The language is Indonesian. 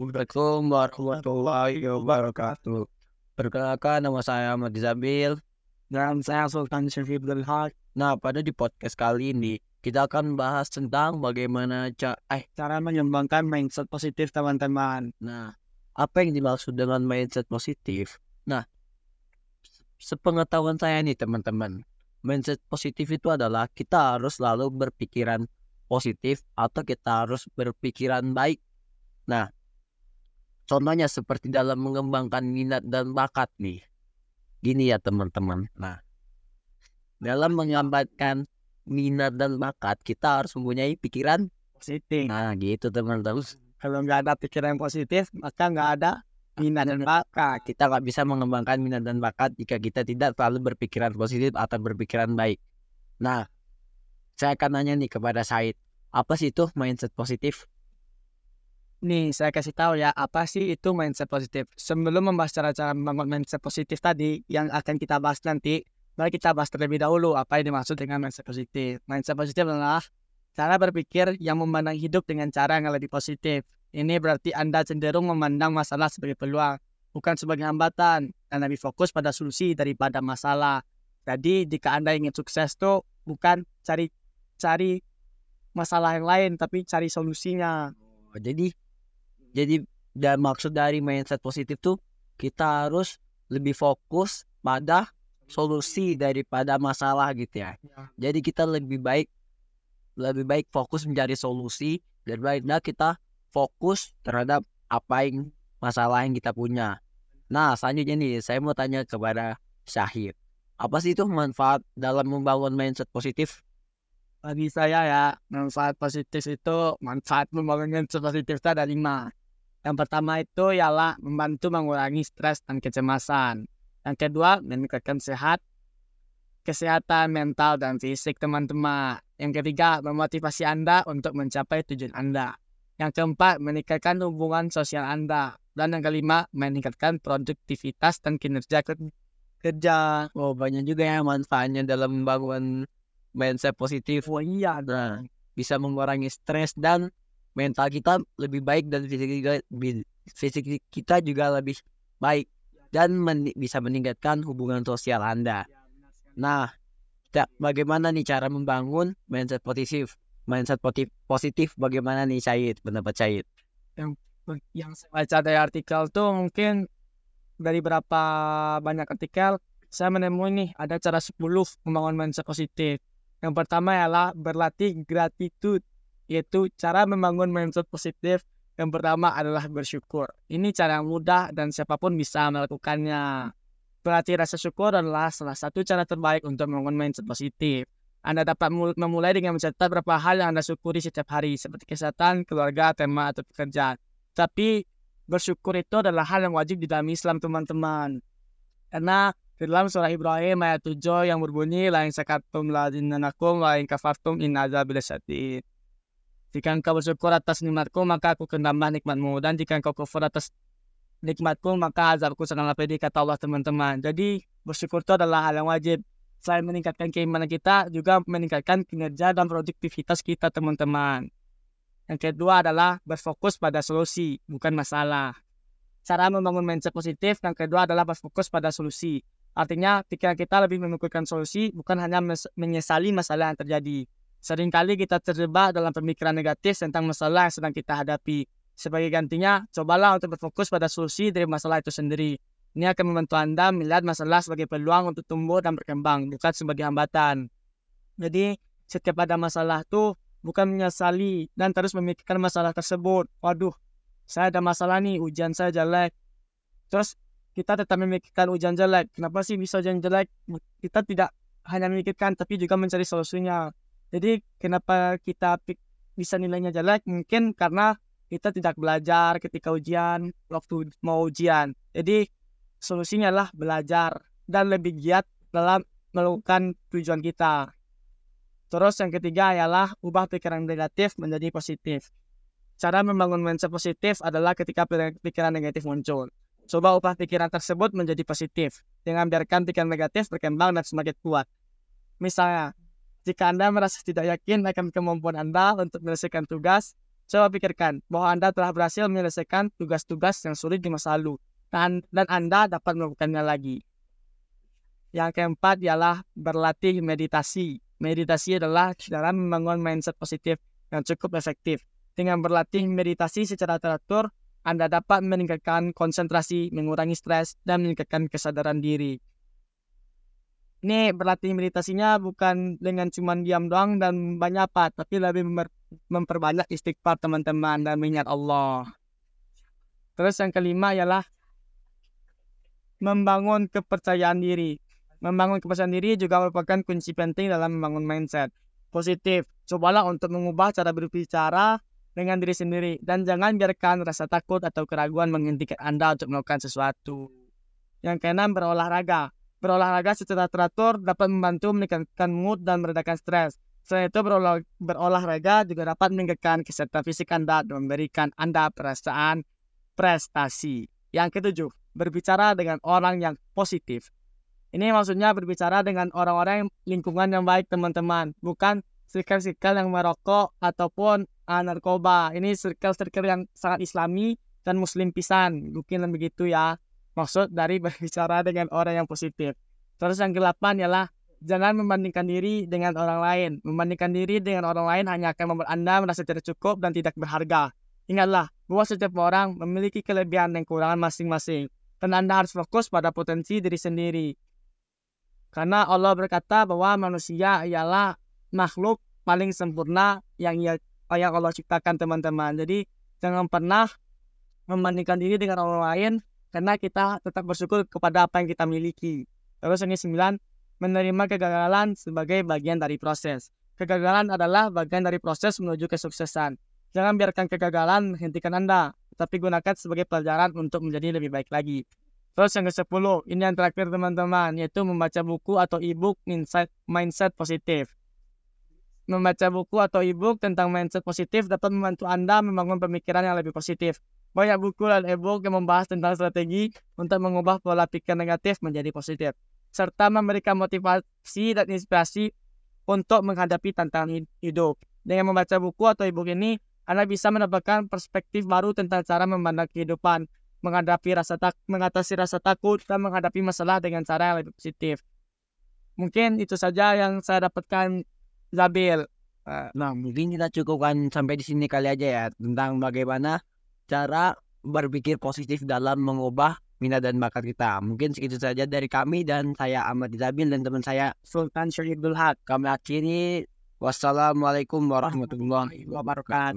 Assalamualaikum warahmatullahi wabarakatuh. Perkenalkan nama saya Ahmad Zabil. Dan saya Sultan Syarif Haq. Nah, pada di podcast kali ini kita akan bahas tentang bagaimana ca eh Cara mengembangkan mindset positif teman-teman. nah apa yang dimaksud dengan mindset positif? Nah, sepengetahuan saya nih teman-teman, mindset positif itu adalah kita harus selalu berpikiran positif atau kita harus berpikiran baik. Nah, contohnya seperti dalam mengembangkan minat dan bakat nih. Gini ya teman-teman. Nah, dalam mengembangkan minat dan bakat kita harus mempunyai pikiran. Positif. Nah, gitu teman-teman. Kalau nggak ada pikiran positif, maka nggak ada minat dan bakat. Kita nggak bisa mengembangkan minat dan bakat jika kita tidak selalu berpikiran positif atau berpikiran baik. Nah, saya akan nanya nih kepada Said, apa sih itu mindset positif? Nih, saya kasih tahu ya, apa sih itu mindset positif. Sebelum membahas cara-cara membangun mindset positif tadi, yang akan kita bahas nanti, mari kita bahas terlebih dahulu apa yang dimaksud dengan mindset positif. Mindset positif adalah cara berpikir yang memandang hidup dengan cara yang lebih positif. Ini berarti Anda cenderung memandang masalah sebagai peluang, bukan sebagai hambatan, dan lebih fokus pada solusi daripada masalah. Jadi, jika Anda ingin sukses tuh bukan cari cari masalah yang lain, tapi cari solusinya. Oh, jadi, jadi dan maksud dari mindset positif tuh kita harus lebih fokus pada solusi daripada masalah gitu ya. Ya. Jadi kita lebih baik lebih baik fokus mencari solusi daripada kita fokus terhadap apa yang masalah yang kita punya. Nah, selanjutnya nih saya mau tanya kepada Syahid. Apa sih itu manfaat dalam membangun mindset positif? Bagi saya ya, manfaat positif itu, manfaat membangun mindset positif itu ada lima. Yang pertama itu ialah membantu mengurangi stres dan kecemasan. Yang kedua, meningkatkan sehat, kesehatan mental dan fisik teman-teman. Yang ketiga, memotivasi Anda untuk mencapai tujuan Anda. Yang keempat, meningkatkan hubungan sosial Anda. Dan yang kelima, meningkatkan produktivitas dan kinerja ker- kerja. Oh, banyak juga ya manfaatnya dalam membangun mindset positif. Oh iya, Nah, bisa mengurangi stres dan mental kita lebih baik dan fisik bi- fisik kita juga lebih baik dan men- bisa meningkatkan hubungan sosial Anda. Nah, kita- bagaimana nih cara membangun mindset positif? Mindset positif, positif bagaimana nih Syed? Pendapat Syed? yang saya baca dari artikel tuh mungkin dari berapa banyak artikel saya menemui nih ada cara 10 membangun mindset positif. Yang pertama ialah berlatih gratitude yaitu cara membangun mindset positif yang pertama adalah bersyukur. Ini cara yang mudah dan siapa pun bisa melakukannya. Berlatih rasa syukur adalah salah satu cara terbaik untuk membangun mindset positif. Anda dapat mul- memulai dengan mencatat beberapa hal yang Anda syukuri setiap hari, seperti kesehatan, keluarga, tema, atau pekerjaan. Tapi bersyukur itu adalah hal yang wajib di dalam Islam teman-teman. Karena di dalam surah Ibrahim ayat 7 yang berbunyi la in syakartum la azidannakum wa in kafartum in azabi lasyadid. Jika engkau bersyukur atas nikmatku maka aku akan tambah nikmatmu dan jika engkau kufur atas nikmatku maka azabku sangatlah pedih kata Allah teman-teman. Jadi bersyukur itu adalah hal yang wajib. Selain meningkatkan keimanan kita juga meningkatkan kinerja dan produktivitas kita teman-teman. Yang kedua adalah berfokus pada solusi, bukan masalah. Cara membangun mindset positif yang kedua adalah berfokus pada solusi. Artinya, pikiran kita lebih memikirkan solusi, bukan hanya menyesali masalah yang terjadi. Seringkali kita terjebak dalam pemikiran negatif tentang masalah yang sedang kita hadapi. Sebagai gantinya, cobalah untuk berfokus pada solusi dari masalah itu sendiri. Ini akan membantu Anda melihat masalah sebagai peluang untuk tumbuh dan berkembang, bukan sebagai hambatan. Jadi, setiap ada masalah tuh bukan menyesali dan terus memikirkan masalah tersebut. Waduh, saya ada masalah nih, ujian saya jelek. Terus kita tetap memikirkan ujian jelek. Kenapa sih bisa ujian jelek? Kita tidak hanya memikirkan tapi juga mencari solusinya. Jadi kenapa kita bisa nilainya jelek? Mungkin karena kita tidak belajar ketika ujian, waktu mau ujian. Jadi solusinya adalah belajar dan lebih giat dalam melakukan tujuan kita. Terus yang ketiga ialah ubah pikiran negatif menjadi positif. Cara membangun mindset positif adalah ketika pikiran negatif muncul. Coba ubah pikiran tersebut menjadi positif dengan biarkan pikiran negatif berkembang dan semakin kuat. Misalnya, jika Anda merasa tidak yakin akan kemampuan Anda untuk menyelesaikan tugas, Coba pikirkan bahwa Anda telah berhasil menyelesaikan tugas-tugas yang sulit di masa lalu dan, dan Anda dapat melakukannya lagi. Yang keempat ialah berlatih meditasi. Meditasi adalah cara membangun mindset positif yang cukup efektif. Dengan berlatih meditasi secara teratur, Anda dapat meningkatkan konsentrasi, mengurangi stres, dan meningkatkan kesadaran diri. Ini berlatih meditasinya bukan dengan cuma diam doang dan banyak apa, tapi lebih memperbanyak istighfar teman-teman dan mengingat Allah. Terus yang kelima ialah membangun kepercayaan diri. Membangun kepercayaan diri juga merupakan kunci penting dalam membangun mindset positif. Cobalah untuk mengubah cara berbicara dengan diri sendiri dan jangan biarkan rasa takut atau keraguan menghentikan Anda untuk melakukan sesuatu. Yang keenam berolahraga. Berolahraga secara teratur dapat membantu meningkatkan mood dan meredakan stres. Selain itu, berolah, berolahraga juga dapat meningkatkan kesehatan fisik Anda dan memberikan Anda perasaan prestasi. Yang ketujuh, berbicara dengan orang yang positif. Ini maksudnya berbicara dengan orang-orang lingkungan yang baik teman-teman, bukan circle-circle yang merokok ataupun uh, narkoba. Ini circle-circle yang sangat islami dan muslim pisan. Mungkin begitu ya maksud dari berbicara dengan orang yang positif. Terus yang kedelapan ialah jangan membandingkan diri dengan orang lain. Membandingkan diri dengan orang lain hanya akan membuat Anda merasa tidak cukup dan tidak berharga. Ingatlah bahwa setiap orang memiliki kelebihan dan kekurangan masing-masing. Dan Anda harus fokus pada potensi diri sendiri. Karena Allah berkata bahwa manusia ialah makhluk paling sempurna yang ia yang Allah ciptakan teman-teman. Jadi jangan pernah membandingkan diri dengan orang lain karena kita tetap bersyukur kepada apa yang kita miliki. Terus yang sembilan, menerima kegagalan sebagai bagian dari proses. Kegagalan adalah bagian dari proses menuju kesuksesan. Jangan biarkan kegagalan menghentikan Anda, tapi gunakan sebagai pelajaran untuk menjadi lebih baik lagi. Terus yang ke-10, ini yang terakhir teman-teman, yaitu membaca buku atau e-book mindset positif. Membaca buku atau e-book tentang mindset positif dapat membantu Anda membangun pemikiran yang lebih positif. Banyak buku dan e-book yang membahas tentang strategi untuk mengubah pola pikir negatif menjadi positif, serta memberikan motivasi dan inspirasi untuk menghadapi tantangan hidup. Dengan membaca buku atau e-book ini, Anda bisa mendapatkan perspektif baru tentang cara memandang kehidupan, menghadapi rasa tak mengatasi rasa takut, dan menghadapi masalah dengan cara yang lebih positif. Mungkin itu saja yang saya dapatkan, Zabil. Nah, mungkin kita cukupkan sampai di sini kali aja ya tentang bagaimana cara berpikir positif dalam mengubah minat dan bakat kita. Mungkin segitu saja dari kami dan saya Ahmad Zabil dan teman saya Sultan Syahidul Haq. Kami akhiri wassalamualaikum warahmatullahi wabarakatuh.